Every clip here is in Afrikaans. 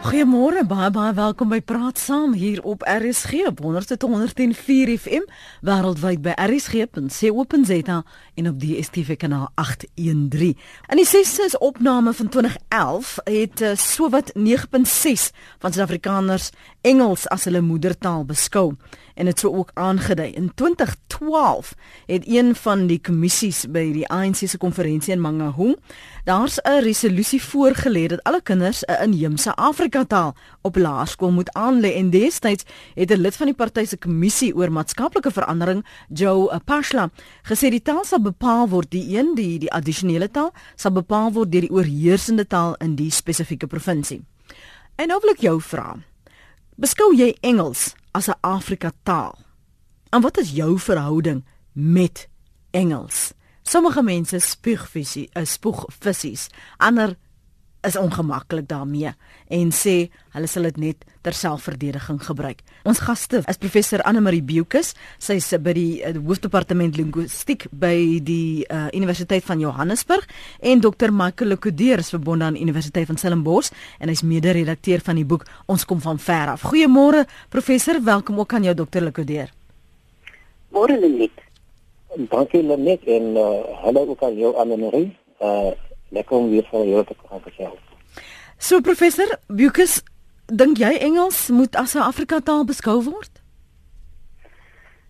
Goeiemôre, baie baie welkom by Praat Saam hier op RSG op 100.104 FM wêreldwyd by rsg.co.za en op die DStv kanaal 813. In die 6ste opname van 2011 het uh, sowat 9.6 van Suid-Afrikaners Engels as hulle moedertaal beskou en dit sou ook aangedui. In 2012 het een van die kommissies by die ANC se konferensie in Mangaung daar's 'n resolusie voorgelê dat alle kinders 'n inheemse Afrika taal op laerskool moet aanlei en destyds het 'n lid van die party se kommissie oor maatskaplike verandering, Joe Pashla, gesê die taal sal bepaal word die een die die addisionele taal sal bepaal word deur die oorheersende taal in die spesifieke provinsie. En nou wil ek jou vra Beskou jy Engels as 'n Afrika taal? En wat is jou verhouding met Engels? Sommige mense spuug visie, uh, spoeg visies. Ander is ongemaklik daarmee en sê hulle sal dit net ter selfverdediging gebruik. Ons gaste is professor Anne Marie Bukus, sy is by die uh, hoofdepartement linguistiek by die uh, Universiteit van Johannesburg en Dr Michael Lekodeer is verbonde aan Universiteit van Stellenbosch en hy's mede-redakteur van die boek Ons kom van ver af. Goeiemôre professor, welkom ook aan jou Dr Lekodeer. Môre Lenet. Dankie Lenet en uh, hallo ook aan jou Anne Marie. Uh, lekker om weer van julle te kan gesels. So professor Bukus, dink jy Engels moet as 'n Afrika taal beskou word?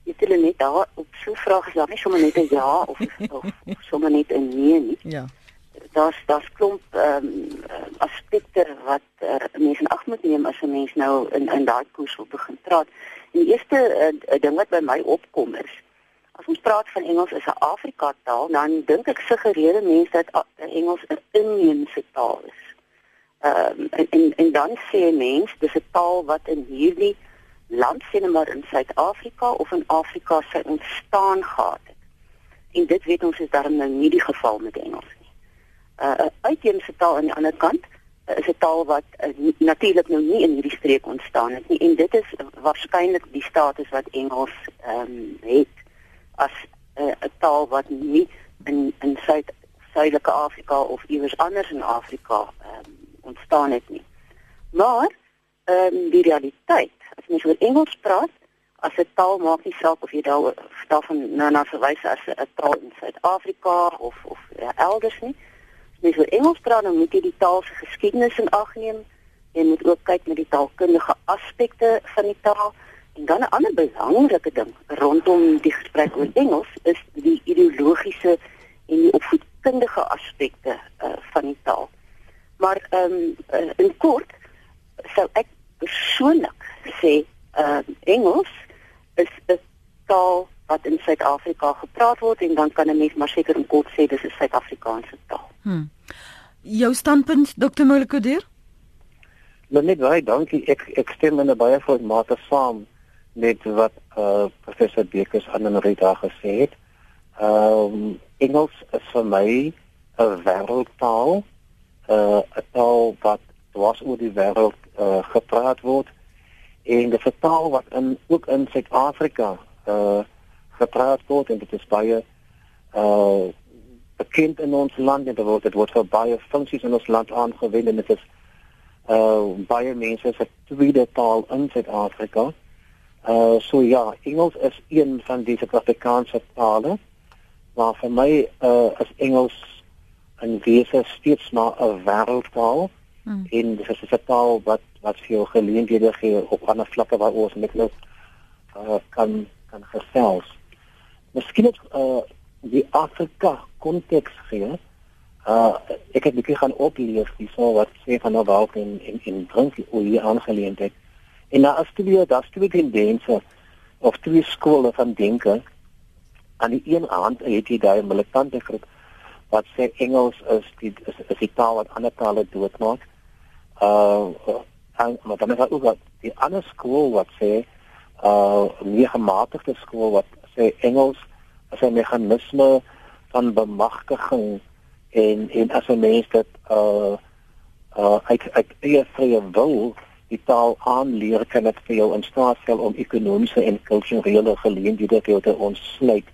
Jy sê net daar op so vraag is daar nie sommer net 'n ja of of sommer net 'n nee nie. Ja. Daar's daar's klomp ehm um, aspekte wat uh, mense in ag moet neem as 'n mens nou in in daai koers wil begin praat. En die eerste uh, ding wat by my opkom is As ons praat van Engels as 'n Afrika taal, dan dink ek suggereer mense dat Engels 'n inheemse taal is. Ehm um, en, en en dan sê mense dis 'n taal wat in hierdie land sien maar in Suid-Afrika of in Afrika sy ontstaan gehad het. En dit weet ons is daarom nou nie die geval met Engels nie. Uh, 'n uh, Uitheemse taal aan die ander kant uh, is 'n taal wat uh, natuurlik nou nie in hierdie streek ontstaan het nie en dit is waarskynlik die status wat Engels ehm um, het as eh, 'n uh, taal wat nie in in Suid Suidelike Afrika of iewers anders in Afrika um, ontstaan het nie. Maar ehm um, die realiteit, as mens oor Engels praat, as 'n taal maak nie saak of jy daar daarvan na na verwys as 'n taal in Suid-Afrika of of ja, elders nie. As mens oor Engels praat, dan moet jy die taal se geskiedenis in ag neem. Jy moet ook kyk na die taalkundige aspekte van die taal. En dan 'n ander belangrike ding rondom die gesprek oor Engels is die ideologiese en die opvoedkundige aspekte uh, van die taal. Maar ehm um, uh, in kort sou ek persoonlik sê uh, Engels is 'n taal wat in Suid-Afrika gepraat word en dan kan 'n mens maar seker in kort sê dis 'n Suid-Afrikaanse taal. Hmm. Jou standpunt Dr. Molekudir? Nou net baie dankie. Ek ek stem in 'n baie groot mate saam met wat uh, professor Bekes aan en Rita gesê het. Ehm um, Engels is vir my 'n wêreldtaal, uh, 'n taal wat dwars oor die wêreld uh, gepraat word en 'n taal wat in ook in Suid-Afrika uh, gepraat word en dit is baie uh bekend in ons land en dit word dit word vir baie funksies in ons land aangewend en dit is uh baie mense se tweede taal in Suid-Afrika. Uh so ja, Engels is een van die Suid-Afrikaanse tale. Maar vir my uh is Engels in wese steeds maar 'n wêreldtaal. Hmm. En dit is 'n taal wat wat veel geleenthede gee op ander vlakke waar ons met nou uh kan kan gesels. Miskien het uh die Afrika konteks gee. Uh ek het bietjie gaan oplees hierso wat sê van nou waar in in in drink hoe hier aangeleentheid. En daar is twee, daar is twee tendense of twee skole van denke. Aan die een hand het jy daai militante groep wat sê Engels is die is, is die taal wat ander tale doodmaak. Uh en maar dan is daar ook die ander skool wat sê uh meer gematigde skool wat sê Engels is 'n meganisme van bemagtiging en en as 'n mens dit uh uh ek ek eie vrye wil die taal aanleer kan dit vir jou in staat stel om ekonomiese en kulturele geleenthede te hê te ontsluit.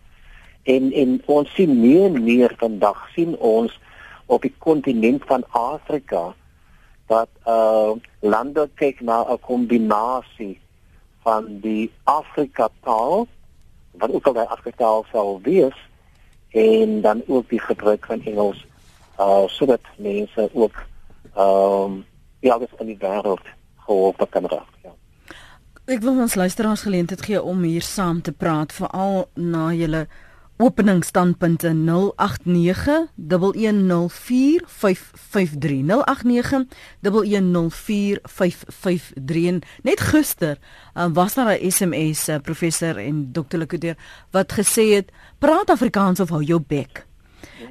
En en ons sien meer en meer vandag sien ons op die kontinent van Afrika dat uh lande kyk na 'n kombinasie van die Afrika taal wat ook al die Afrika taal sou wees en dan ook die gebruik van Engels uh sodat mense ook ehm um, ja, dis in die wêreld gehoor kan raak. Ja. Ek wil ons luisteraars geleentheid gee om hier saam te praat veral na julle openingsstandpunte 0891104553 net gister um, was daar 'n SMS uh, professor en dokter Lekodeer wat gesê het praat Afrikaans of hou jou bek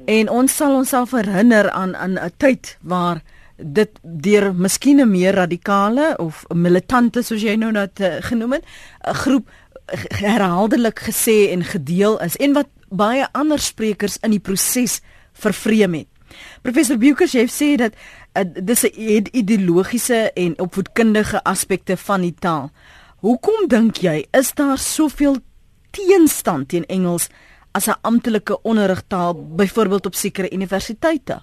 en ons sal onsself herinner aan aan 'n tyd waar dit deur miskien 'n meer radikale of militante soos jy nou net uh, genoem het 'n groep herhaaldelik gesê en gedeel is en wat baie ander sprekers in die proses vervreem het. Professor Bukers jy sê dat uh, dis 'n ideologiese en opvoedkundige aspekte van die taal. Hoekom dink jy is daar soveel teenstand teen Engels as 'n amptelike onderrigtaal byvoorbeeld op sekere universiteite?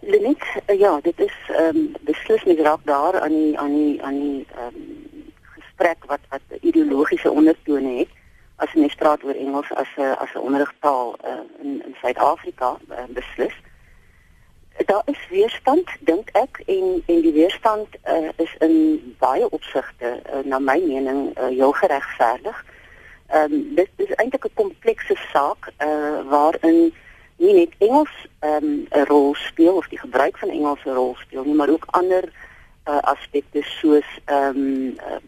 Lenet, uh, ja, dit is ehm um, beslis nie raak daar aan die aan die aan die ehm um, gesprek wat wat ideologiese ondertone het as jy praat oor Engels as 'n as 'n onderrigtaal uh, in in Suid-Afrika uh, beslis. Daar is weerstand dink ek en en die weerstand uh, is in baie opsigte uh, na my mening uh, heel geregverdig. Ehm um, dit is eintlik 'n komplekse saak uh, waarin nie net Engels ehm um, 'n rol speel of die gebruik van Engels 'n rol speel nie, maar ook ander uh, aspekte soos ehm um, uh,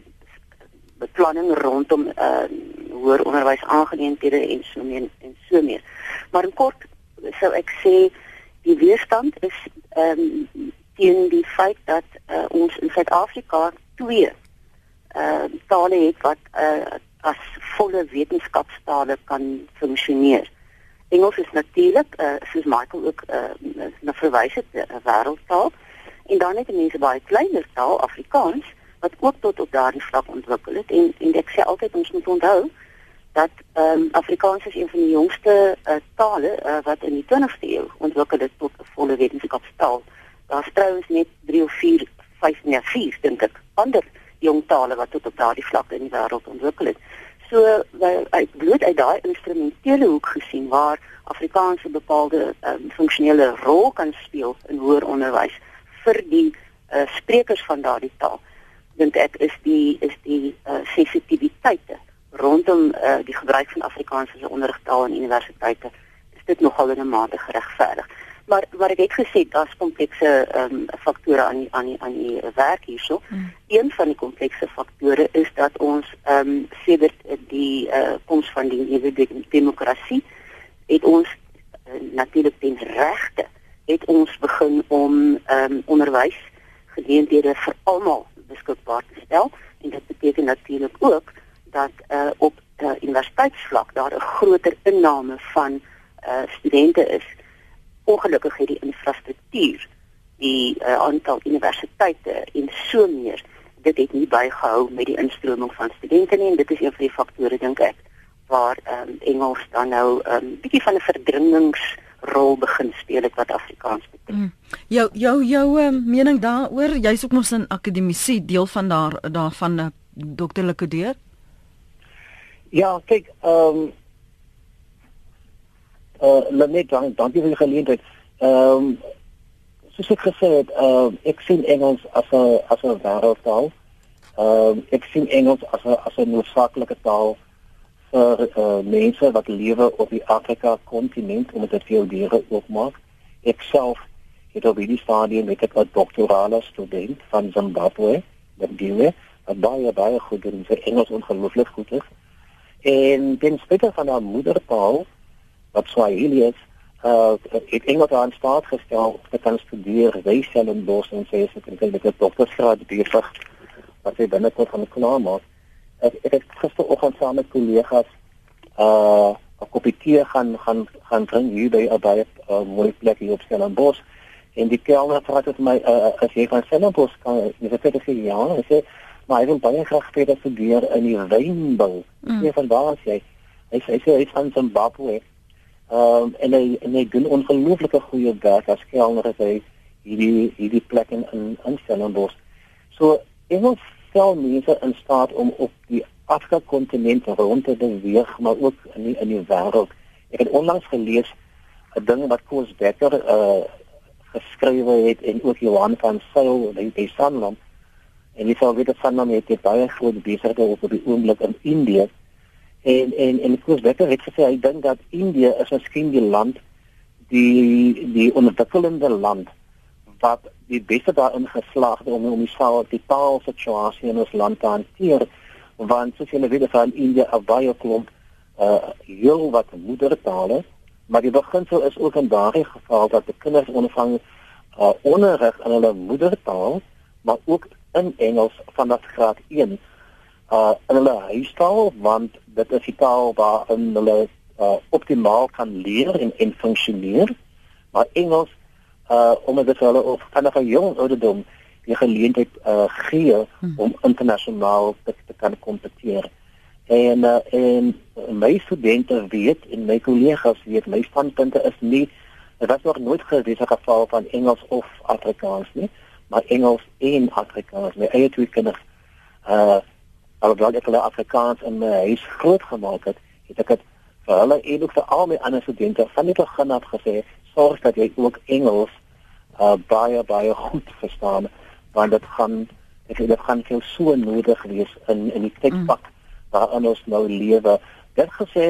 beplanning rondom uh hoër onderwys aangeleenthede en so meer en so meer. Maar in kort sou ek sê die weerstand is ehm um, teen die feit dat uh, ons in Suid-Afrika twee uh tale het wat uh as volle wetenskapstale kan funksioneer. Engels is natuurlik uh soos Michael ook uh na verwys het 'n wêreldtaal en dan het mense baie kleiner taal Afrikaans wat ook tot op daardie vlak ontwikkel het en en ek sê altyd ons moet onthou dat um, Afrikaans is een van die jongste uh, tale uh, wat in die 20ste eeu ontwikkel het tot 'n volle wetenskapstaal. Daar's trouens net 3 of 4, 5 nee 4 dink ek ander jong tale wat tot op daardie vlak in die wêreld ontwikkel het. So wel uit bloot uit daai instrumentele hoek gesien waar Afrikaans 'n bepaalde um, funksionele rol kan speel in hoër onderwys vir die uh, sprekers van daardie taal dink ek is die is die uh, sensitiwiteite rondom uh, die gebruik van Afrikaans as 'n onderrigtaal in universiteite is dit nogal in 'n mate geregverdig. Maar wat ek het gesê, daar's komplekse ehm um, faktore aan die, aan die, aan die werk hierso. Hmm. Een van die komplekse faktore is dat ons ehm um, sedert die uh, koms van die nuwe demokrasie het ons uh, natuurlik ten regte het ons begin om ehm um, onderwys geleenthede vir almal beskikbaar te stel en dit beteken natuurlik ook dat uh, op uh, universiteitsvlak daar 'n groter inname van uh, studente is. Ongelukkig het die infrastruktuur, die uh, aantal universiteite en so meer, dit het nie bygehou met die instroming van studente nie en dit is een van die faktore dink ek waar um, Engels dan nou 'n um, bietjie van 'n verdringings rol begin speel het wat Afrikaans betref. Mm. Jou jou jou um, mening daaroor, jy's ook mos 'n akademisie deel van daar daarvan uh, Dr. Lekodeer? Ja, kyk, ehm um, uh net dan dankie vir die geleentheid. Ehm um, soos ek gesê het, ehm uh, ek sien Engels as 'n as 'n wêreldtaal. Ehm um, ek sien Engels as 'n as 'n noodsaaklike taal vir uh, mense wat lewe op die Afrika kontinent om dit vir diere oopmaak. Ek self het op hierdie stadium met 'n doktorale student van Zimbabwe, wat diewe, wat baie baie goed doen vir Engels ongelooflik goed is. En ten spyte van haar moedertaal wat Swahili is, uh het Engels aan staat gestel om te kan studeer by Stellenbosch en sê sy het met 'n doktorsgraad besig wat sy binnekort gaan klaar maak ek ek het gisteroggend saam met kollegas uh 'n koppie tee gaan gaan gaan drink hier by 'n baie uh, mooi plek hier op Stellenbosch. En die kelner vra dit my uh, as jy van Stellenbosch kan jy sê dit is ja en sê maar hy wil baie graag verder studeer in die wynbou. Mm. van waar jy? Hy sê hy sê hy van Zimbabwe um, en hy en hy doen ongelooflike goeie werk as kelner as hy hierdie hierdie plek in in, in Stellenbosch. So Engels stel mense in staat om op die Afrika kontinent rond te beweeg, maar ook in die, in die wêreld. Ek het onlangs gelees 'n ding wat Koos Becker uh geskrywe het en ook Johan van Sail by die Sanlam. En jy sal weet dat Sanlam het baie groot besighede op die oomblik in Indië. En en en Koos Becker het gesê hy dink dat Indië is miskien die land die die ondertekende land wat die beste daarin geslaag het om om die saal die taal situasie in ons land te hanteer. Want soos julle weet van India 'n baie klomp uh heel wat moedertale maar die beginsel is ook in daardie geval dat die kinders ontvang uh onderrig in hulle moedertaal maar ook in Engels vanaf graad 1 uh in hulle huistaal want dit is die taal waarin hulle uh optimaal kan leer en en funksioneer maar Engels uh omdat dit hulle of vanaf 'n jong ouderdom die geleentheid uh gee hmm. om internasionaal te, te kan kompeteer. En uh, en my studente weet en my kollegas weet my standpunte is nie dit was nog nooit gewees 'n geval van Engels of Afrikaans nie, maar Engels en Afrikaans. My eie twee kinders uh alhoewel ek hulle Afrikaans in my huis groot gemaak het, het ek dit vir hulle en ook vir al my ander studente van die begin af gesê sorg dat jy ook Engels uh baie baie goed verstaan want dit gaan ek dit gaan veel so nodig wees in in die tydpak mm. waarin ons nou lewe. Dit gesê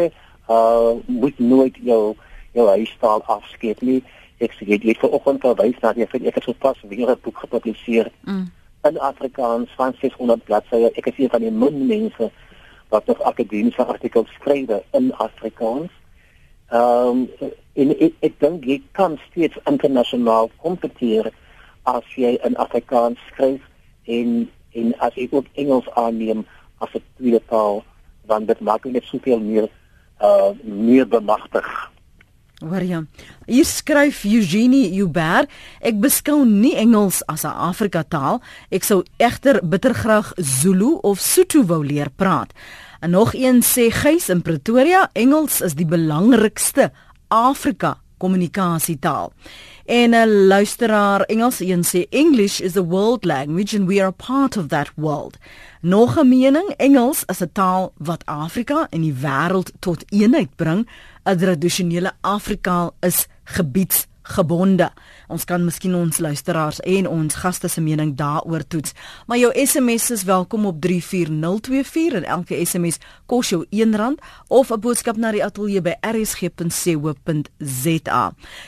uh moet nooit jou jou huistaal afskeep nie. Ek sê jy het vanoggend verwys na jy vind ek het sopas weer 'n boek gepubliseer mm. In Afrikaans van 600 bladsye. Ek is een van die min mense wat nog akademiese artikels skryf in Afrikaans. Ehm um, en ek, ek dink jy kan steeds internasionaal kompeteer as jy in Afrikaans skryf en en as jy ook Engels aanneem as 'n tweede taal dan dit maak net soveel meer uh meer bemagtig. Hoorja. Hier skryf Eugenie Hubert, ek beskou nie Engels as 'n Afrika taal. Ek sou egter bitter graag Zulu of Sotho wou leer praat. En nog een sê Gys in Pretoria, Engels is die belangrikste Afrika kommunikasietaal. En 'n luisteraar Engels een sê English is a world language and we are a part of that world. Nog 'n mening, Engels is 'n taal wat Afrika en die wêreld tot eenheid bring. 'n Tradisionele Afrikaal is gebieds gebonde. Ons kan miskien ons luisteraars en ons gaste se mening daaroor toets. Maar jou SMS is welkom op 34024 en elke SMS kos jou R1 of 'n boodskap na die ateljee by rsg.co.za.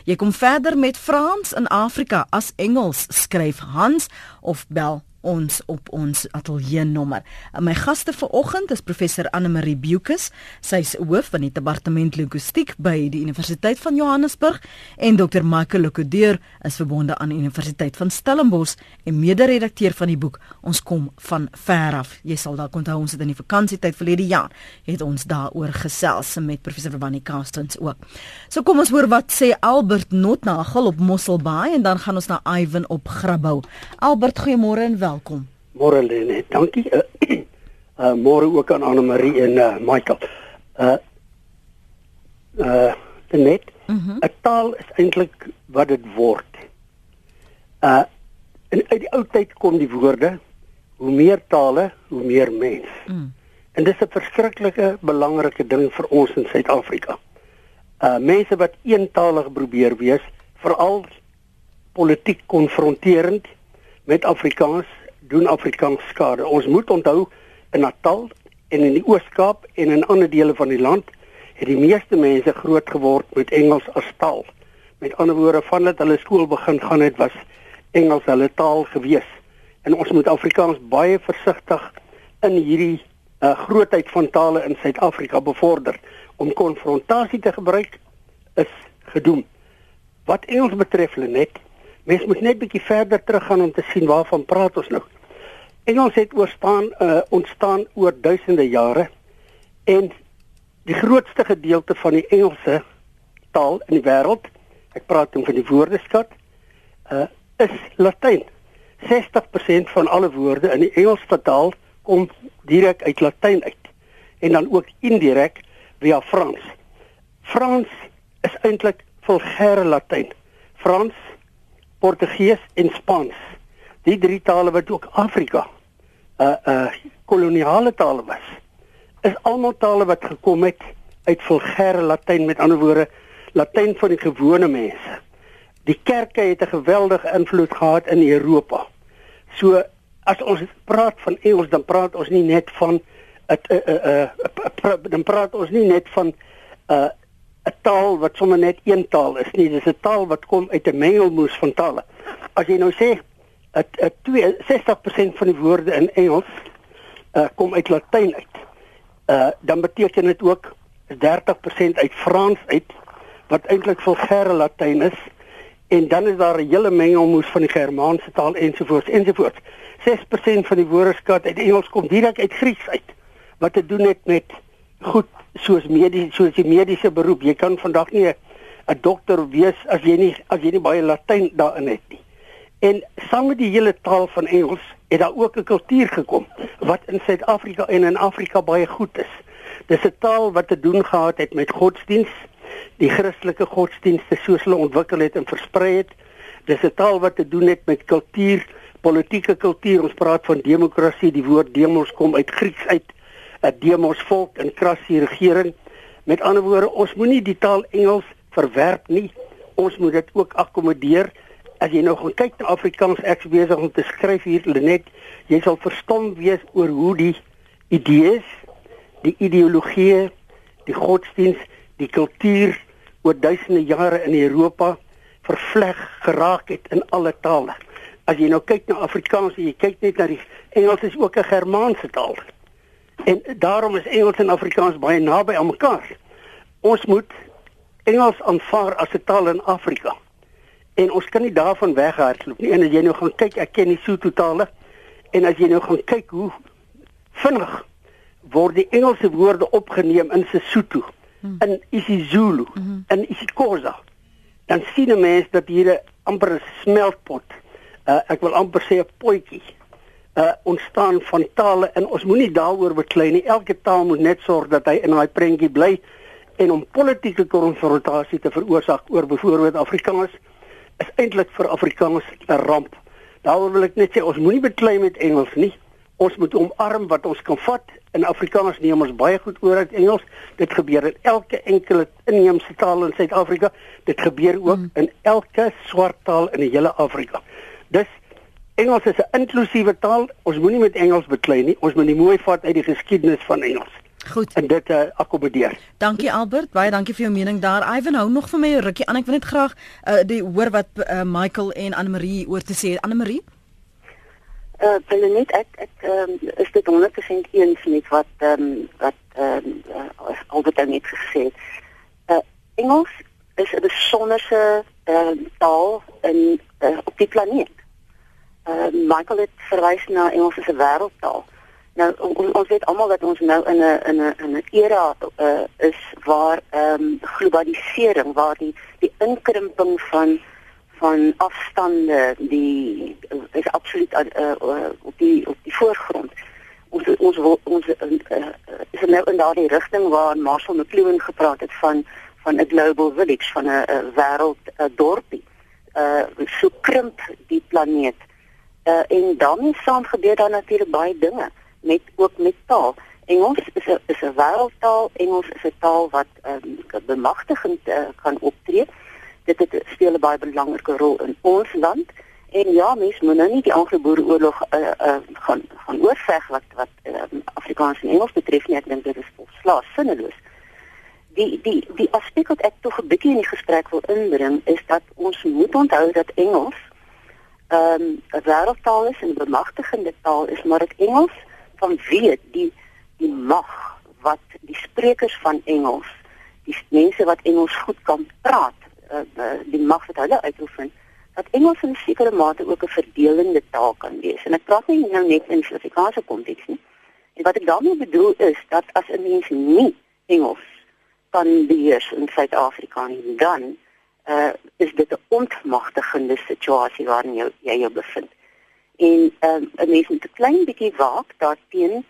Jy kom verder met Frans in Afrika as Engels skryf Hans of bel ons op ons ateljee nommer. My gaste vanoggend is professor Anne Marie Bukus, sy is hoof van die departement linguistiek by die Universiteit van Johannesburg en Dr Michael Lokudeur is verbonde aan die Universiteit van Stellenbosch en mede-redakteur van die boek Ons kom van ver af. Jy sal dalk onthou ons het in die vakansietyd verlede jaar het ons daaroor gesels met professor Vannie Castons ook. So kom ons hoor wat sê Albert Notnagel op Mosselbaai en dan gaan ons na Ivan op Grabouw. Albert, goeiemôre en wel welkom. Môre Lene, dankie. Uh, uh môre ook aan Anne Marie en uh Michael. Uh uh net mhm. 'n mm -hmm. taal is eintlik wat dit word. Uh in uit die ou tyd kom die woorde hoe meer tale, hoe meer mens. Mm. En dis 'n verskriklike belangrike ding vir ons in Suid-Afrika. Uh mense wat eentalig probeer wees, veral politiek konfronterend met Afrikaans doen Afrikaans skade. Ons moet onthou in Natal en in die Oos-Kaap en in ander dele van die land het die meeste mense groot geword met Engels as taal. Met ander woorde, vandat hulle skool begin gaan het, was Engels hulle taal gewees. En ons moet Afrikaans baie versigtig in hierdie uh, grootheid van tale in Suid-Afrika bevorder om konfrontasie te gebruik is gedoen. Wat Engels betref, Lenet, mens moet net bietjie verder teruggaan om te sien waarvan praat ons nou. Engels het oorstaan uh, ontstaan oor duisende jare en die grootste gedeelte van die Engelse taal in die wêreld, ek praat dan van die woordeskat, uh, is Latyn. 60% van alle woorde in die Engelse taal kom direk uit Latyn uit en dan ook indirek via Frans. Frans is eintlik vulgêre Latyn. Frans Portugees en Spaans. Die drie tale wat ook Afrika uh uh koloniale tale was. Is almal tale wat gekom het uit vulgêre Latyn met ander woorde Latyn van die gewone mense. Die kerke het 'n geweldige invloed gehad in Europa. So as ons praat van Engels dan praat ons nie net van 'n 'n 'n dan praat ons nie net van 'n uh, 'n taal wat sommer net een taal is nie. Dis 'n taal wat kom uit 'n mengelmoes van tale. As jy nou sê 'n 'n 60% van die woorde in Engels uh, kom uit Latyn uit. Uh dan beteken dit ook 30% uit Frans uit wat eintlik vulgêre Latyn is en dan is daar 'n hele mengelmoes van die Germaanse taal ensovoorts ensovoorts. 6% van die woordeskat uit Engels kom direk uit Grieks uit wat te doen het met goed soos medie soos die mediese beroep. Jy kan vandag nie 'n dokter wees as jy nie as jy nie baie Latyn daarin het nie. En saam met die hele taal van Engels het daar ook 'n kultuur gekom wat in Suid-Afrika en in Afrika baie goed is. Dis 'n taal wat te doen gehad het met godsdiens, die Christelike godsdienste soos hulle ontwikkel het en versprei het. Dis 'n taal wat te doen het met kultuur, politieke kultuur. Ons praat van demokrasie, die woord demos kom uit Grieks uit, 'n demos volk en krassie regering. Met ander woorde, ons moenie die taal Engels verwerp nie. Ons moet dit ook akkommodeer as jy nou gaan kyk na Afrikaans ek besig om te skryf hier Lenet jy sal verstom wees oor hoe die idees die ideologie die godsdiens die kultuur oor duisende jare in Europa vervleg geraak het in alle tale. As jy nou kyk na Afrikaans jy kyk net na die Engels is ook 'n Germaanse taal. En daarom is Engels en Afrikaans baie naby aan mekaar. Ons moet Engels aanvaar as 'n taal in Afrika En ons kan nie daarvan weghardloop nie. En as jy nou gaan kyk, ek ken die Sotho tale. En as jy nou gaan kyk hoe vinnig word die Engelse woorde opgeneem in Sesotho, hmm. in isiZulu, hmm. in isiXhosa, dan sien 'n mens dat hier 'n amper 'n smeltpot, uh, ek wil amper sê 'n potjie, uh ontstaan van tale en ons moenie daaroor beklei nie. Elke taal moet net sorg dat hy in daai prentjie bly en om politieke konfrontasie te veroorsaak oor byvoorbeeld Afrikaans is eintlik vir Afrikaners 'n ramp. Daaroor wil ek net sê ons moenie beklei met Engels nie. Ons moet omarm wat ons kan vat. In Afrikaans neem ons baie goed oor uit Engels. Dit gebeur in elke enkele inheemse taal in Suid-Afrika. Dit gebeur ook mm. in elke swart taal in die hele Afrika. Dus Engels is 'n inklusiewe taal. Ons moenie met Engels beklei nie. Ons moet die mooi vat uit die geskiedenis van Engels. Goed. En dit uh, akkommodeer. Dankie Albert, baie dankie vir jou mening daar. Ivan hou nog vir my 'n rukkie aan. Ek wil net graag uh, die hoor wat uh, Michael en Anne Marie oor te sê. Anne Marie? Uh, hulle net ek ek um, is dit 100% eens met wat ehm um, wat ehm um, uh, Albert net gesê het. Uh, Engels is 'n besonderse uh, taal in uh, op die planeet. Uh, Michael het verwys na Engels as 'n wêreldtaal. Nou ons, ons weet almal dat ons nou in 'n in 'n in 'n era uh, is waar ehm um, globalisering, waar die die inkrimping van van afstande die is absoluut uh, uh, op die op die voorgrond. Ons ons ons uh, uh, is nou in daardie rigting waar Marshall McLuhan gepraat het van van 'n global village van 'n wêreld dorpie. Uh so krimp die planeet. Uh en dan saam gebeur daar natuurlik baie dinge met ook met taal. Engels is 'n is 'n wêreldtaal. Engels is 'n taal wat um, bemagtigend uh, kan optree. Dit het speel 'n baie belangrike rol in ons land. En ja, mens moet nou nie die Anglo-Boereoorlog uh, uh, gaan gaan oorveg wat wat um, Afrikaans en Engels betref nie. Ek dink dit is volslaas sinneloos. Die die die aspek wat ek tog 'n bietjie in die gesprek wil inbring is dat ons moet onthou dat Engels ehm, 'n um, wêreldtaal is en 'n bemagtigende taal is, maar dit Engels van weet die die mag wat die sprekers van Engels, die mense wat Engels goed kan praat, uh, uh, die mag wat hulle uitoefen, dat Engels in sekere mate ook 'n verdelende taal kan wees. En ek praat nie nou net in Suid-Afrikaanse konteks nie. En wat ek daarmee bedoel is dat as 'n mens nie Engels kan beheers in Suid-Afrika nie, dan uh, is dit 'n ontmagtigende situasie waarin jy jy jou bevind en ehm um, 'n mens moet 'n klein bietjie waak daarteen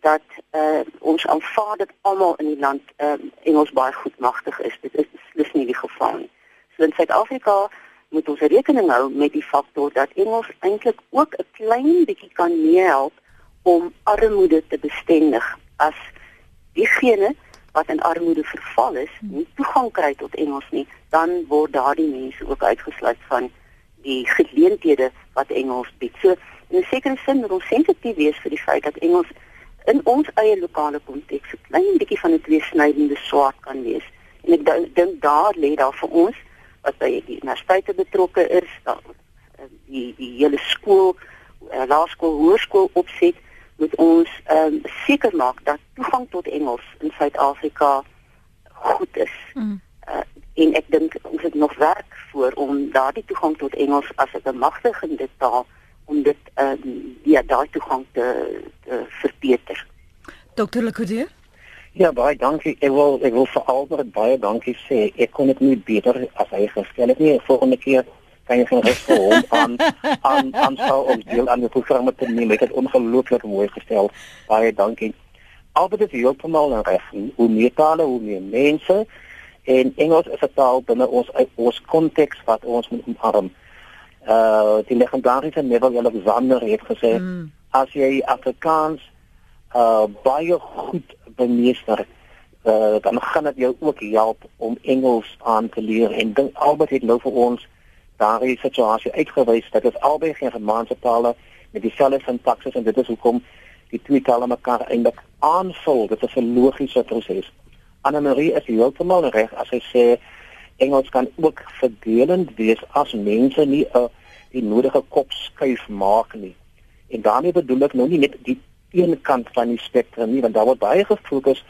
dat uh, ons aanvaar dat almal in die land ehm um, Engels baie goed magtig is. Dit is beslis nie die geval nie. So in Suid-Afrika moet ons rekening hou met die faktor dat Engels eintlik ook 'n klein bietjie kan meehelp om armoede te bestendig as diegene wat in armoede verval is, nie toegang kry tot Engels nie, dan word daardie mense ook uitgesluit van die geleenthede wat Engels bied. So in 'n sekere sin moet ons sensitief wees vir die feit dat Engels in ons eie lokale konteks 'n klein bietjie van 'n tweesnydende swaard kan wees. En ek dink daar lê daar vir ons wat by die universiteite betrokke is, daar die die hele skool, eh, laerskool, hoërskool opset moet ons ehm um, seker maak dat toegang tot Engels in Suid-Afrika goed is. Mm. En ek dink ons het nog werk voor om daardie toegang tot Engels as 'n bemagtigende taal om dit ehm um, ja daai toegang te, te verbeter. Dr. Lekoudie Ja, baie dankie. Ek wil ek wil vir Albert baie dankie sê. Ek kon dit nie beter as hy gestel het nie. Volgende keer kan jy van rus vir hom aan aan aan sou om deel aan die programme te neem. Dit is ongelooflik mooi gestel. Baie dankie. Albert is heeltemal reg. Hoe meer tale, hoe meer mense en Engels is 'n taal binne ons ons konteks wat ons moet omarm. Uh die legendariese Neville Alexander het gesê mm. as jy Afrikaans uh baie goed bemeester uh dan gaan dit jou ook help om Engels aan te leer en dink Albert het nou vir ons daardie situasie uitgewys dat dit albei geen Germaanse tale met dieselfde sintaksis en dit is hoekom die twee tale mekaar eintlik aanvul. Dit is 'n logiese proses. Anna Marie is heeltemal reg as sy sê Engels kan ook verdelend wees as mense nie 'n uh, die nodige kop skuif maak nie. En daarmee bedoel ek nou nie net die een kant van die spektrum nie, want daar word baie gefokus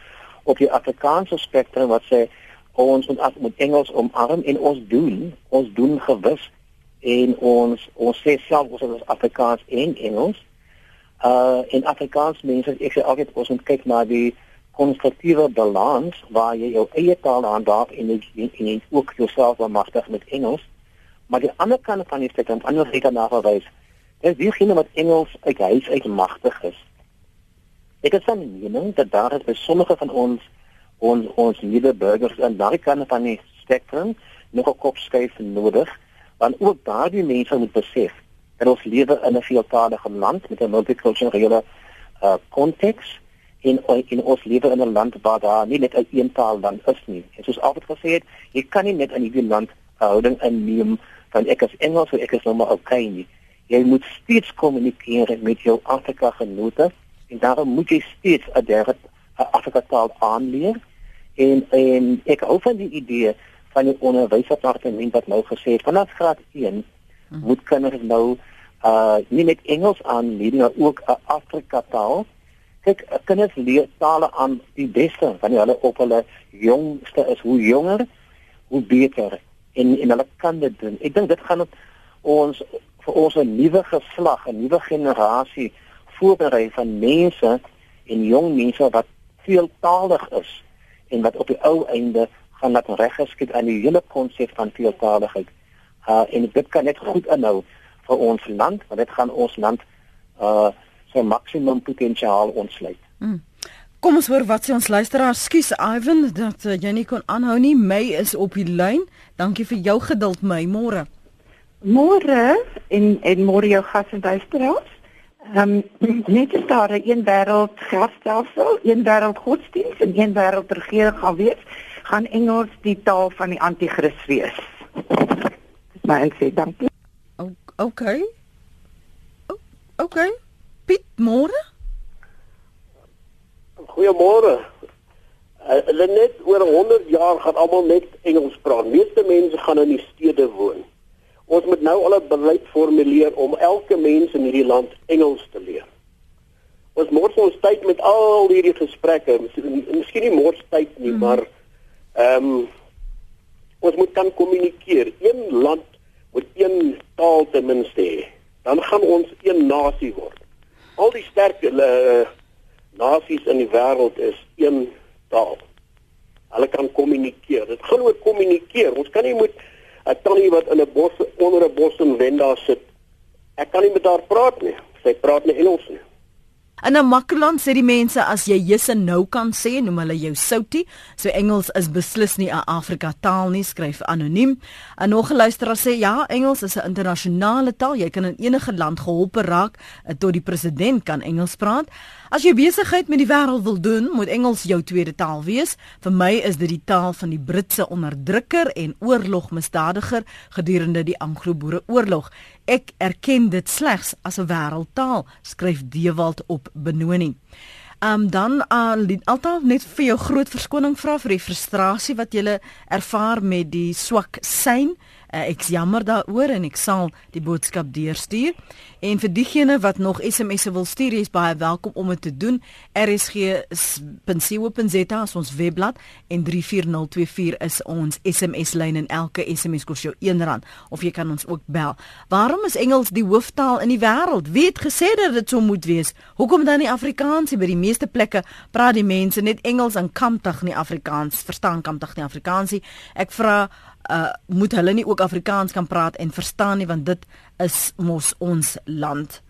op die Afrikaanse spektrum wat sê ons moet as moet Engels omarm en ons doen ons doen gewis en ons ons sê self ons is Afrikaans en Engels uh in Afrikaans mense ek sê altyd ons moet kyk na die konstruktiewe balans waar jy jou eie taal aandaag en en, en jy ook jouself bemagtig met Engels. Maar die ander kant van die spektrum ander seker nagewys is diegene wat Engels uit huis uit magtig is. Ek het van mening dat daar is by sommige van ons ons ons nuwe burgers aan daardie kant van die spektrum nog 'n kop skuif nodig want ook daardie mense moet besef dat ons lewe in 'n veeltaalige land met 'n multikulturele uh konteks en in ons lewe in 'n land waar daar nie net 'n een taal dan is nie. En soos altyd gesê het, jy kan nie net in hierdie land houding inneem van ek is Engels of ek is nou maar okay nie. Jy moet steeds kommunikeer met jou Afrika genote en daarom moet jy steeds 'n derde Afrika taal aanleer en en ek hou van die idee van die onderwysdepartement wat nou gesê het vanaf graad 1 hmm. moet kinders nou uh nie net Engels aanleer maar ook 'n Afrika taal kyk kinders leer tale aan die beste van hulle op hulle jongste is. Hoe jonger hoe beter. En en hulle kan dit doen. Ek dink dit gaan ons vir ons 'n nuwe geslag 'n nuwe generasie voorberei van mense en jong mense wat veeltaalig is en wat op die ou einde gaan laat reggeskied aan die hele konsep van veeltaaligheid. Uh en dit kan net goed inhou vir ons land, want dit gaan ons land uh sy maksimum potensiaal ontsluit. Mm. Kom ons hoor wat sê ons luisteraar. Skus Ivan dat uh, jy nie kon aanhou nie. May is op die lyn. Dankie vir jou geduld, my môre. Môre en en môre jou gas en luisteraars. Ehm um, net is daar 'n een wêreld grafstelsel, een wêreld godsdienst en een wêreld regering gaan wees, gaan Engels die taal van die anti-kris wees. Dis my insig, dankie. O okay. O okay. Piet môre? Goeiemôre. Hulle uh, net oor 100 jaar gaan almal net Engels praat. Meeste mense gaan in die stede woon. Ons moet nou al 'n beleid formuleer om elke mens in hierdie land Engels te leer. Ons mors ons tyd met al hierdie gesprekke, miskien nie mors tyd nie, mm. maar ehm um, ons moet kan kommunikeer. Een land moet een taal ten minste hê. Dan gaan ons een nasie word. Al die sterk uh, nasies in die wêreld is een taal. Hulle kan kommunikeer. Dit gaan oor kommunikeer. Ons kan nie moet 'n tannie wat in 'n bos onder 'n bos in Wenda sit. Ek kan nie met haar praat nie. Sy praat nie Engels nie. In 'n Makkeland sê die mense as jy yes en no kan sê, noem hulle jou soutie. So Engels is beslis nie 'n Afrika taal nie, skryf anoniem. 'n Nog luisteraar sê ja, Engels is 'n internasionale taal. Jy kan in enige land geholpe raak eh, tot die president kan Engels praat. As jy besigheid met die wêreld wil doen, moet Engels jou tweede taal wees. Vir my is dit die taal van die Britse onderdrukker en oorlogmisdadiger gedurende die Anglo-Boereoorlog. Ek erken dit slegs as 'n wêreldtaal, skryf Dewald op Benoni. Um dan uh, altyd net vir jou groot verskoning vra vir die frustrasie wat jy ervaar met die swak sein. Uh, ek jammer daaroor en ek sal die boodskap deurstuur. En vir diegene wat nog SMS'e wil stuur, is baie welkom om dit te doen. rsg.co.za is ons webblad en 34024 is ons SMS lyn en elke SMS kos jou R1 of jy kan ons ook bel. Waarom is Engels die hooftaal in die wêreld? Wie het gesê dat dit so moet wees? Hoekom dan nie Afrikaans? By die meeste plekke praat die mense net Engels en kamptig nie Afrikaans. Verstaan kamptig nie Afrikaans nie. Ek vra uh moet hulle nie ook Afrikaans kan praat en verstaan nie want dit is mos ons land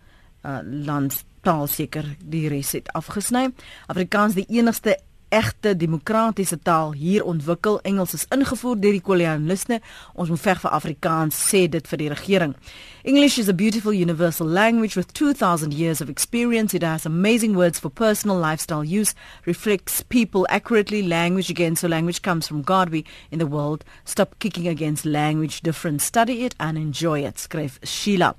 uh land taal seker die res het afgesny. Afrikaans die enigste egte demokratiese taal hier ontwikkel. Engels is ingevoer deur die kolonialiste. Ons moet veg vir Afrikaans, sê dit vir die regering. English is a beautiful universal language with 2000 years of experience. It has amazing words for personal lifestyle use, reflects people accurately. Language again, so language comes from God. We in the world stop kicking against language difference. Study it and enjoy it. Skryf Sheila.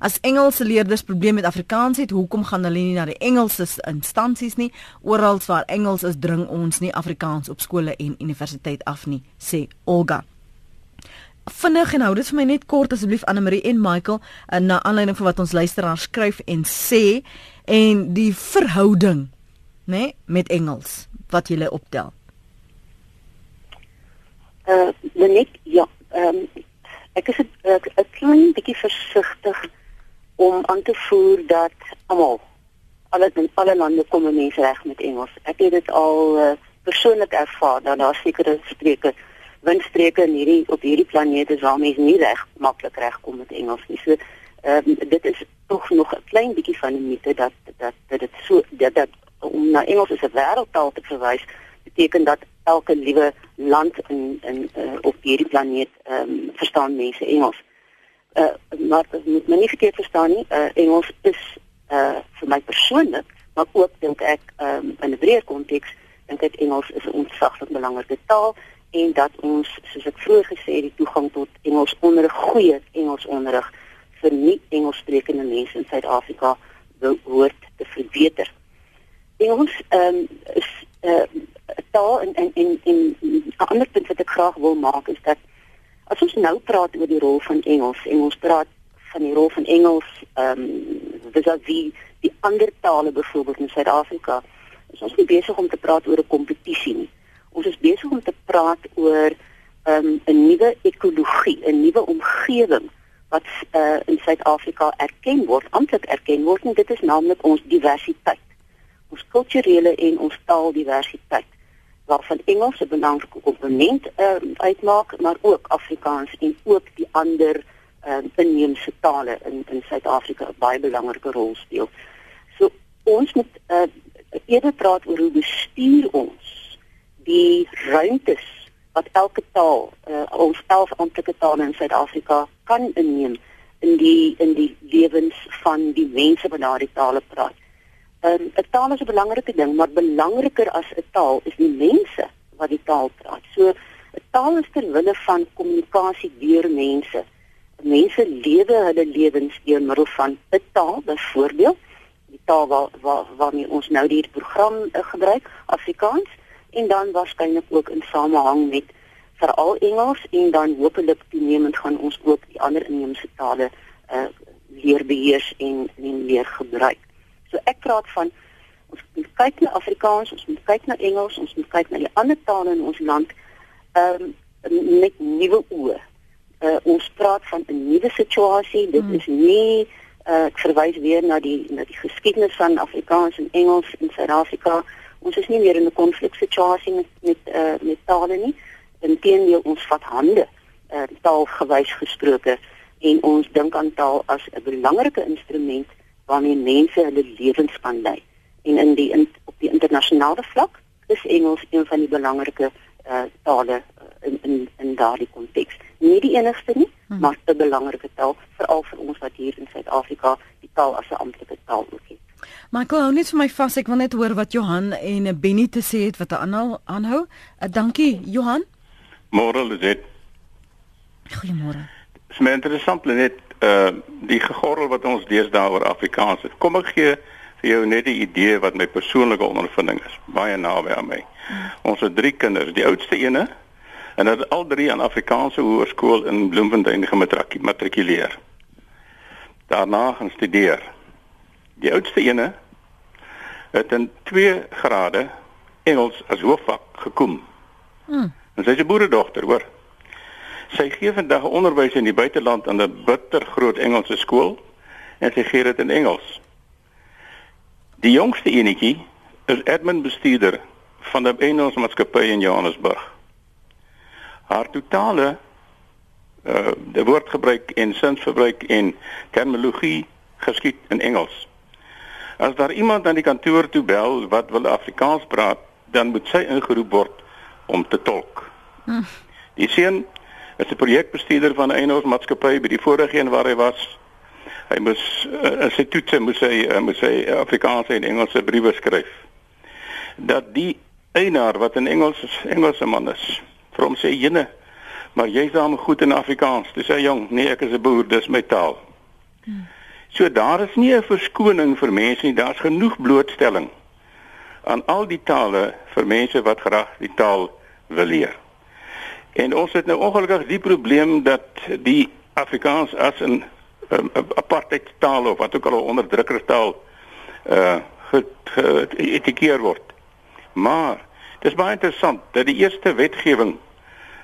As Engelse leerders probleme met Afrikaans het, hoekom gaan hulle nie na die Engelse instansies nie? Oral waar Engels is, dring ons nie Afrikaans op skole en universiteit af nie, sê Olga vinnig en hou dit vir my net kort asseblief Anne Marie en Michael uh, na aanleiding van wat ons luisteraars skryf en sê en die verhouding nê nee, met Engels wat jy optel. Uh net ja, ehm um, ek is 'n klein bietjie versigtig om aan te voer dat almal alle in alle lande kom mense reg met Engels. Ek het dit al uh, persoonlik ervaar dat daar sekere spreke windstreke in hierdie op hierdie planeet is waar mense nie reg maklik regkom met Engels nie. So ehm um, dit is tog nog 'n klein bietjie van 'n mite dat dat dat dit so dat, dat om na Engels as 'n wêreldtaal te verwys beteken dat elke liewe land in in uh, op hierdie planeet ehm um, verstaan mense Engels. Uh maar dit moet my nie verkeerd verstaan nie. Uh Engels is uh vir my persoonlik, maar ook dink ek ehm um, in 'n breër konteks dink ek Engels is 'n ontsaglik belangrike taal en dat ons soos ek vroeër gesê het die toegang tot Engels onderrig goeie Engels onderrig vir nie Engelssprekende mense in Suid-Afrika behoort te verbeter. Engels ehm um, is 'n uh, taal en en en 'n ander punt wat ek graag wil maak is dat as ons nou praat oor die rol van Engels en ons praat van die rol van Engels ehm um, vis-à-vis die ander tale byvoorbeeld in Suid-Afrika is ons nie besig om te praat oor 'n kompetisie nie ons is besig om te praat oor um, 'n nuwe ekologie, 'n nuwe omgewing wat uh, in Suid-Afrika erken word, amptelik erken word en dit is naamlik ons diversiteit. Ons kulturele en ons taaldiversiteit waarvan Engels 'n belangrike komponent um, uitmaak, maar ook Afrikaans en ook die ander um, inheemse tale in in Suid-Afrika 'n baie belangrike rol speel. So ons moet uh, eerder praat oor hoe bestuur ons die ruimtes wat elke taal uh, ons elf amptelike tale in Suid-Afrika kan inneem in die in die lewens van die mense wat daardie tale praat. Um, 'n Taal is 'n belangrike ding, maar belangriker as 'n taal is die mense wat die taal praat. So 'n taal is ter wille van kommunikasie deur mense. Mense lewe hulle lewens deur middel van 'n taal, byvoorbeeld die taal waar waar waarmee ons nou hierdie program uh, gebruik, Afrikaans en dan waarskynlik ook in samehang met veral Engels en dan hopelik toenemend gaan ons ook die ander inheemse tale uh leer beheers en en leer gebruik. So ek praat van ons moet kyk na Afrikaans, ons moet kyk na Engels, ons moet kyk na die ander tale in ons land um met nuwe oë. Uh ons praat van 'n nuwe situasie. Dit hmm. is nie uh ek verwys weer na die na die geskiedenis van Afrikaans en Engels in Suid-Afrika ons is nie meer in 'n konfliksituasie met met uh, met tale nie. Inteendeel ons vat hande uh, taalgewys gesproke en ons dink aan taal as 'n belangrike instrument waarmee mense hulle lewens kan lei. en in die in, op die internasionale vlak is Engels een van die belangrike uh, tale uh, in in in daardie konteks. Nie die enigste nie, hmm. maar 'n belangrike taal veral vir ons wat hier in Suid-Afrika die taal as 'n amptelike taal ook het. Michael, hou net vir my vas. Ek wil net hoor wat Johan en Benny te sê het wat aanhou aanhou. Uh, dankie, Johan. Môre is dit. Goeiemôre. Dit is my interessant net uh die gegorrel wat ons deesdae oor Afrikaans het. Kom ek gee vir jou net 'n idee wat my persoonlike ondervinding is, baie naby aan my. Hmm. Ons het drie kinders, die oudste ene en hulle het al drie aan Afrikaanse hoërskool in Bloemfontein gematrikuleer. Daarna gaan studeer. Die oudste ene het in 2 grade Engels as hoofvak gekom. Hmm. En sy is 'n boeredogter, hoor. Sy gee vandag onderwys in die buiteland aan 'n bitter groot Engelse skool en sy gee dit in Engels. Die jongste enetjie is admin bestuurder van 'n Engelse maatskappy in Johannesburg. Haar totale uh die woordgebruik en sinsverbruik en terminologie geskied in Engels. As daar iemand aan die kantoor toe bel wat wil Afrikaans praat, dan moet sy ingeroep word om te tolk. Hm. Die seun is 'n projekbestuurder van 'n eienaarsmaatskappy by die vorige een waar hy was. Hy moes uh, sy toetse moes hy uh, moes hy Afrikaanse en Engelse briewe skryf. Dat die eienaar wat in Engels Engelse man is, vir hom sê jene, maar jy's dan goed in Afrikaans. Dis hy jong, nee, ek is 'n boer, dis my taal. Hmm. So daar is nie 'n verskoning vir mense nie, daar's genoeg blootstelling aan al die tale vir mense wat graag die taal wil leer. En ons het nou ongelukkig die probleem dat die Afrikaans as 'n apartheid taal of wat ook al 'n onderdrukkertaal uh geetikeer word. Maar dis baie interessant dat die eerste wetgewing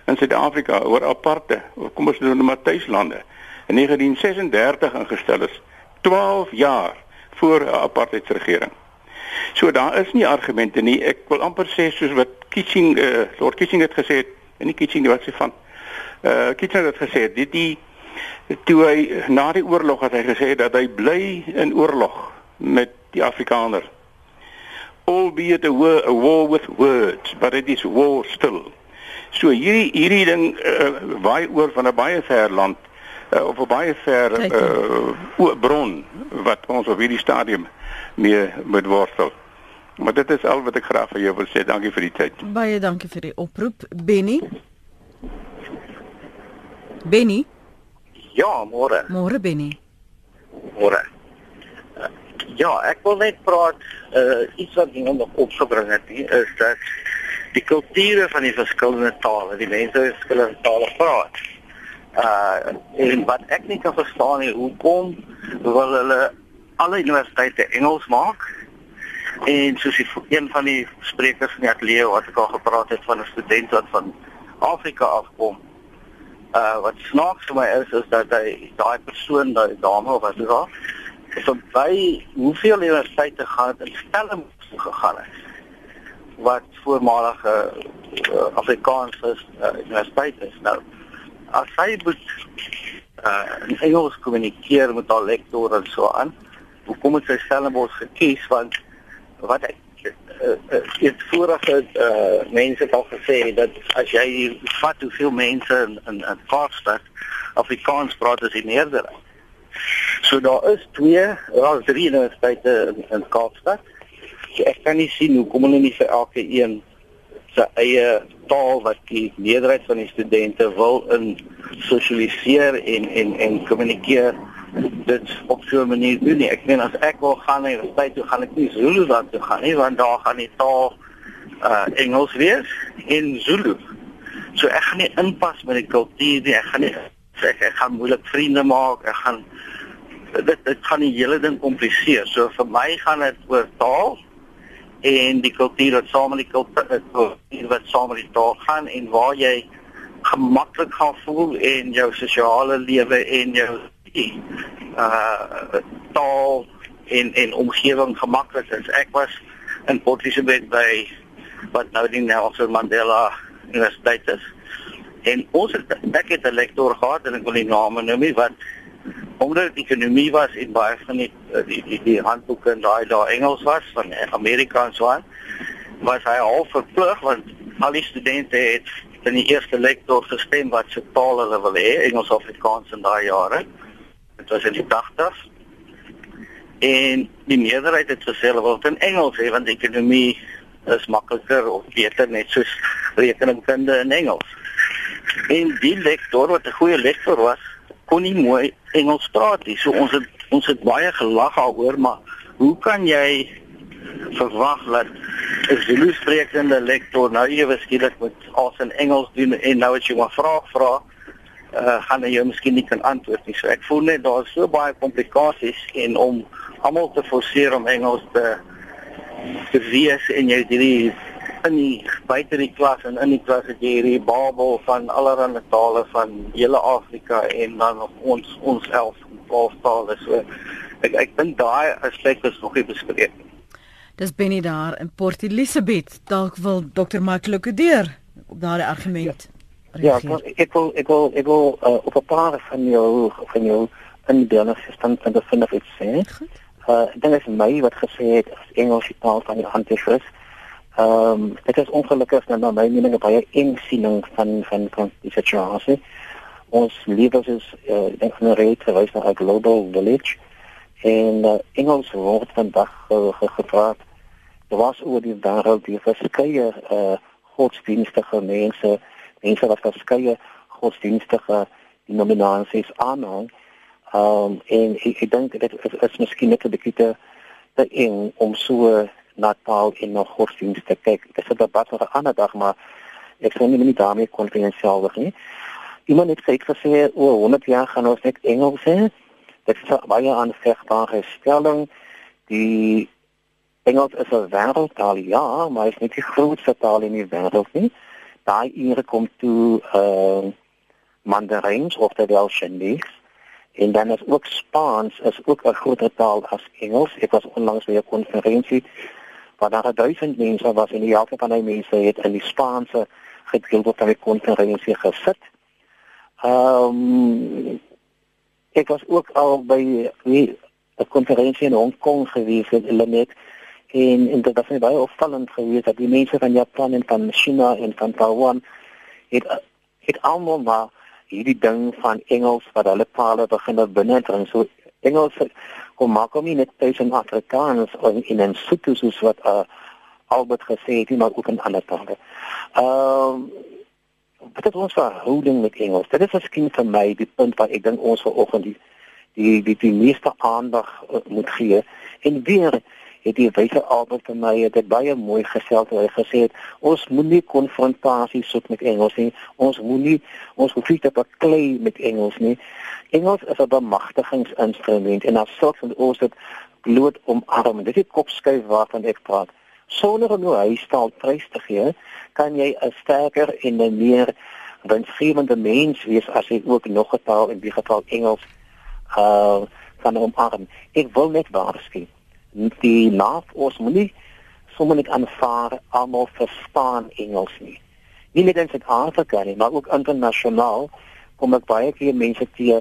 in Suid-Afrika oor aparte, kom ons noem dit tuislande, in 1936 ingestel is, 12 jaar voor 'n apartheidsregering. So daar is nie argumente nie. Ek wil amper sê soos wat Kitching uh, Lord Kitching het gesê en Kitching wat sy van uh Kitching het gesê dit die toe hy na die oorlog het hy gesê dat hy bly in oorlog met die Afrikaner albeit a war, a war with words but it is war still so hierdie hierdie ding uh, waai oor van 'n baie ver land uh, of 'n baie ver uh, bron wat ons op hierdie stadium mee moet worstel Maar dit is al wat ek graag vir jou wil sê. Dankie vir die tyd. Baie dankie vir die oproep, Benny. Benny? Ja, môre. Môre Benny. Môre. Uh, ja, ek wil net praat uh iets wat jy nog opgebring het, nie, is dat die kulture van die verskillende tale, die mense wat verskillende tale praat. Uh en wat ek nie kan verstaan nie, hoekom wil hulle alle universiteite Engels maak? En soos die, een van die sprekers in die ateljee wat ek al gepraat het van 'n student wat van Afrika afkom. Uh wat snaaks vir my is is dat hy daai persoon, daai dame of wat dit was, so by hoeveel universiteite gaan in Stellenbosch gegaan het wat voormalige uh, Afrikaanse uh, universiteit is. Nou as hy moet uh in Engels kommunikeer met al lektor en so aan, hoekom het sy Stellenbosch gekies want wat ek uh, uh, het vorige uh, mense het al gesê dat as jy vat hoeveel mense in in, in Kaapstad Afrikaans praat as die meerderheid. So daar is twee, daar is drie universiteite in, in Kaapstad. So ek kan nie sien hoekom hulle nie vir elke een se eie taal wat die meerderheid van die studente wil in sosialiseer en en en kommunikeer dit op so 'n manier doen nie. Ek meen as ek wil gaan na die tyd toe gaan ek nie Zulu dan toe gaan nie want daar gaan die taal uh Engels wees en Zulu. So ek gaan nie inpas met die kultuur nie. Ek gaan nie sê ek gaan moeilik vriende maak. Ek gaan dit dit gaan die hele ding kompliseer. So vir my gaan dit oor taal en die kultuur wat saam met die kultuur wat saam met die taal gaan en waar jy gemaklik gaan voel in jou sosiale lewe en jou uh taal en en omgewing gemaklik is. Ek was in Port Elizabeth by wat nou die Nelson Mandela Universiteit is. En ons het ek het 'n lektor gehad en ek wil nie name noem nie wat omdat dit ekonomie was en baie van die die die, die handboeke en daai daar Engels was van Amerika en so aan was hy half verplig want al die studente het in die eerste lektor gestem wat se taal hulle wil hê Engels of Afrikaans in daai jare. Dit was in die 80s en die meerderheid het gesê hulle wil in Engels hê want ekonomie is makliker of beter net soos rekeningkunde in Engels. En die lektor wat 'n goeie lektor was kon nie mooi Engels praat nie. So ons het ons het baie gelag daaroor, maar hoe kan jy verwag dat 'n Zulu sprekende lektor nou ewe skielik met al sy Engels doen en nou as jy 'n vraag vra, uh, gaan hy jou miskien nie kan antwoord nie. So ek voel net daar is so baie komplikasies en om almal te forceer om Engels te te wees en jy hierdie in die buite die klas en in die klas het jy hierdie babel van allerlei tale van hele Afrika en dan op ons ons 11 12 tale. So ek ek dink daai aspek is nog nie bespreek nie. Dis Benny daar in Port Elizabeth. Dalk wil Dr. Mike Lukedeer op daardie argument. Ja, ja ek wil ek wil ek wil uh, op 'n paar van jou van jou in die stand van die vind of iets sê. Uh, ek dink is my wat gesê het as Engels taal van die anti-Christ Ehm um, dit is ongelukkig dat na my mening 'n baie eng siening van van van die situasie. Ons lewens is uh, ek dink van 'n rede verwys na 'n global village en uh, Engels word vandag uh, gevra. Daar was oor die wêreld die verskeie uh, godsdienstige mense, mense wat verskeie godsdienstige denominasies aanhang. Ehm um, en ek, ek dink dit is, is miskien net 'n bietjie te te eng om so na taal en na godsdienste kyk. Dit is 'n debat vir 'n ander dag, maar ek sou nie net daarmee konfidensiaal wees nie. Iemand het gesê oor 100 jaar gaan ons net Engels hê. Dit is baie aanvegbare stelling. Die Engels is 'n wêreldtaal, ja, maar is nie die grootste taal in die wêreld nie. Daai ure kom toe uh Mandarijn of terwyl Chinese en dan is ook Spaans is ook 'n groter taal as Engels. Ek was onlangs by 'n konferensie waar daar 1000 mense was en die helfte van die mense het in die Spaanse gedeelte van die konferensie gesit. Ehm um, ek was ook al by 'n konferensie in Hong Kong gewees in Lenet en en dit was baie opvallend geweest dat die mense van Japan en van China en van Taiwan het het almal maar hierdie ding van Engels wat hulle tale begin binne dring. So Engels kom maak hom nie net tuis in Afrikaans of in 'n Sotho soos wat uh, Albert gesê het, maar ook in ander tale. Ehm uh, wat is ons verhouding met Engels? Dit is miskien vir my die punt waar ek dink ons vanoggend die die die die meeste aandag uh, moet gee. En weer het die wyse Albert vir my het dit baie mooi gesê toe hy gesê het ons moenie konfrontasie soek met Engels nie. Ons moenie ons hoef nie te baklei met Engels nie. Engels is 'n bemagtigingsinstrument en as sulks moet ons dit bloot omarm. Dit is kopskuif waarvan ek praat. Sonder om jou huistaal prys te gee, kan jy 'n sterker en 'n meer winsgewende mens wees as jy ook nog 'n taal in die geval Engels uh kan omarm. Ek wil net waarsku. Die naaf ons moenie sommer net aanvaar almal verstaan Engels nie. Nie net in Suid-Afrika nie, maar ook internasionaal kom ek baie keer mense teë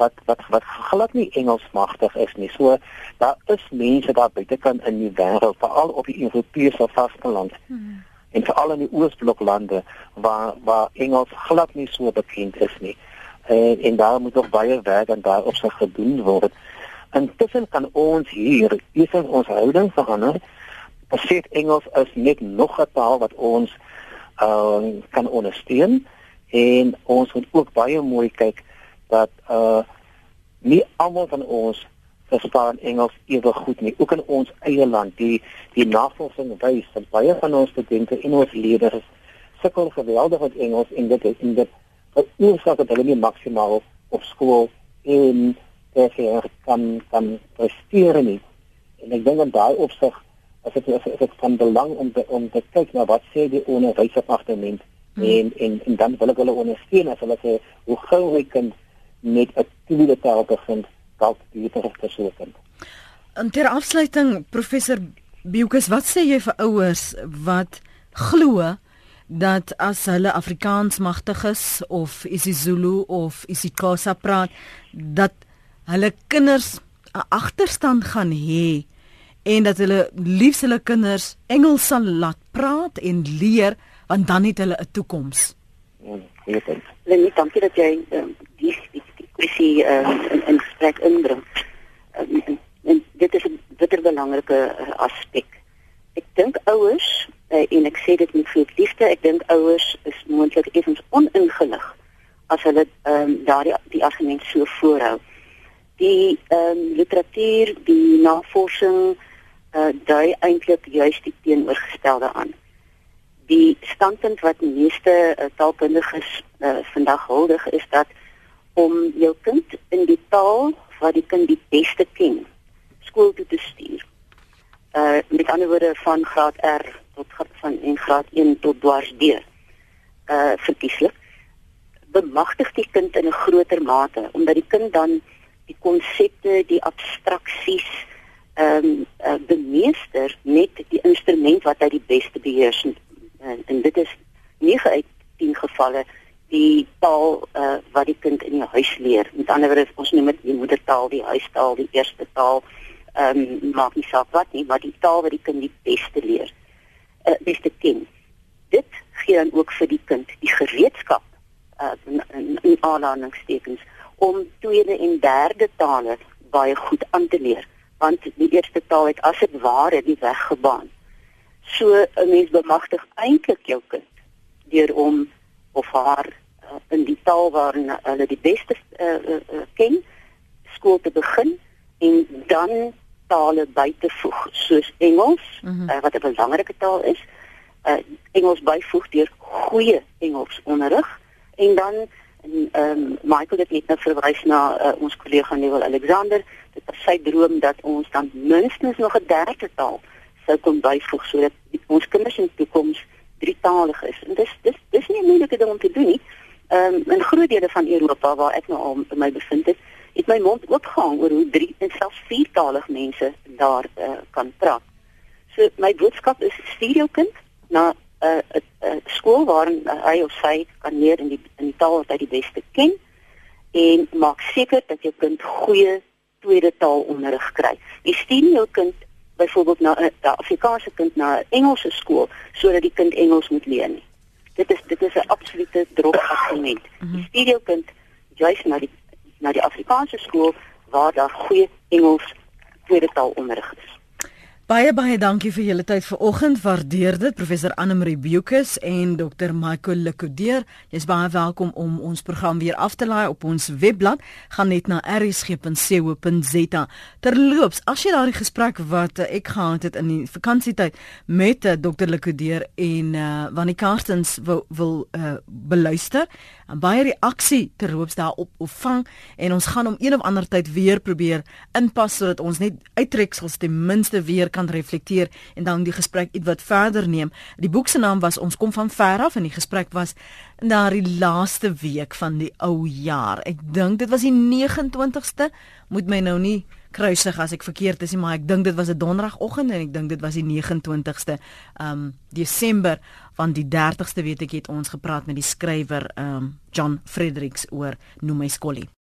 wat wat wat glad nie Engels magtig is nie. So daar is mense daar buitekant in die wêreld, veral op die Europese vasteland. Hmm. En veral in die Oosbloklande waar waar Engels glad nie so bekend is nie. En en daar moet nog baie werk aan daar op sig gedoen word. Intussen kan ons hier eers ons houding verander. Besit Engels is net nog 'n taal wat ons uh, kan ondersteun en ons moet ook baie mooi kyk dat uh nie almal van ons verstaan Engels ewe goed nie. Ook in ons eie land, die die navorsing wys dat baie van ons studente en ons leerders sukkel geweldig met Engels en dit is in dit veroorsaak dat hulle nie maksimaal op skool en terwyl kan kan presteer nie. En ek dink dat daai opsig as dit as dit van belang om te, om te kyk na wat sê die onderwysdepartement hmm. en en en dan wil ek hulle ondersteun as hulle sê hoe gou hy kan met 'n tweede taal begin dalk beter te soeken. En ter afsluiting professor Biokus, wat sê jy vir ouers wat glo dat as hulle Afrikaans magtig is of isiZulu of isiXhosa praat dat hulle kinders 'n agterstand gaan hê en dat hulle liefs hulle kinders Engels sal laat praat en leer want dan het hulle 'n toekoms. Hmm, weet ek. Lenie, dankie dat jy um, die die kwessie um, in in gesprek inbring. Um, en, en dit is 'n bitter belangrike uh, aspek. Ek dink ouers uh, en ek sê dit met veel liefde, ek dink ouers is moontlik effens oningelig as hulle um, daardie die argument so voorhou. Die um, literatuur, die navorsing uh, dui eintlik juist die teenoorgestelde aan die standpunt wat die meeste uh, taalkundiges uh, vandag huldig is dat om jou kind in die taal wat die kind die beste ken skool toe te stuur. Uh met ander woorde van graad R tot van in graad 1 tot dwars D. Uh verkieslik bemagtig die kind in 'n groter mate omdat die kind dan die konsepte, die abstraksies ehm um, uh, bemeester met die instrument wat hy die beste beheers en, en dit is 9 uit 10 gevalle die taal uh, wat die kind in die huis leer. Met ander woorde, ons noem dit die moedertaal, die huistaal, die eerste taal. Ehm um, maak nie saak wat nie, maar die taal wat die kind die beste leer. Uh beste ken. Dit gee dan ook vir die kind die gereedskap uh in, in, in aanhalingstekens om tweede en derde tale baie goed aan te leer, want die eerste taal het as dit ware die weg gebaan. So 'n mens bemagtig eintlik jou kind deur om of haar uh, in die taal waarin hulle die beste uh, uh, uh, ken skool te begin en dan tale by te voeg soos Engels mm -hmm. uh, wat 'n belangrike taal is uh, Engels byvoeg deur goeie Engels onderrig en dan en ehm um, Michael het net nou verwys na uh, ons kollega Neville Alexander dit is sy droom dat ons dan minstens nog 'n derde taal sou kon byvoeg sodat ons kinders in die toekoms drietalig is. En dis dis dis nie 'n moeilike ding om te doen nie. Ehm um, in groot dele van Europa waar ek nou al my bevind het, het my mond oopgehang oor hoe drie en selfs viertalig mense daar uh, kan praat. So my boodskap is stuur jou kind na 'n uh, 'n uh, uh, skool waar uh, hy of sy kan leer in die die taal wat hy die beste ken en maak seker dat jou kind goeie tweede taalonderrig kry. Jy stuur nie jou kind byvoorbeeld na 'n Afrikaanse kind na 'n Engelse skool sodat die kind Engels moet leer nie. Dit is dit is 'n absolute drop argument. Mhm. Die stuur jou kind juis na die na die Afrikaanse skool waar daar goeie Engels tweede taal onderrig is. Baie baie dankie vir julle tyd vanoggend. Waardeer dit professor Annelie Bukus en Dr Michael Lekodeer. Jy's baie welkom om ons program weer af te laai op ons webblad. Gaan net na rsg.co.za. Terloops, as jy daardie gesprek wat uh, ek gehad het in die vakansietyd met uh, Dr Lekodeer en uh, Wannie Karstens wil wil uh, beluister, en baie reaksie terloops daarop ontvang en ons gaan om een of ander tyd weer probeer inpas sodat ons net uittreksels ten minste weer kan reflekteer en dan die gesprek ietwat verder neem. Die boek se naam was Ons kom van ver af en die gesprek was na die laaste week van die ou jaar. Ek dink dit was die 29ste. Moet my nou nie kruisig as ek verkeerd is nie, maar ek dink dit was 'n donderdagoggend en ek dink dit was die 29ste um Desember van die 30ste weet ek het ons gepraat met die skrywer um John Fredericks oor Noem my Skollie.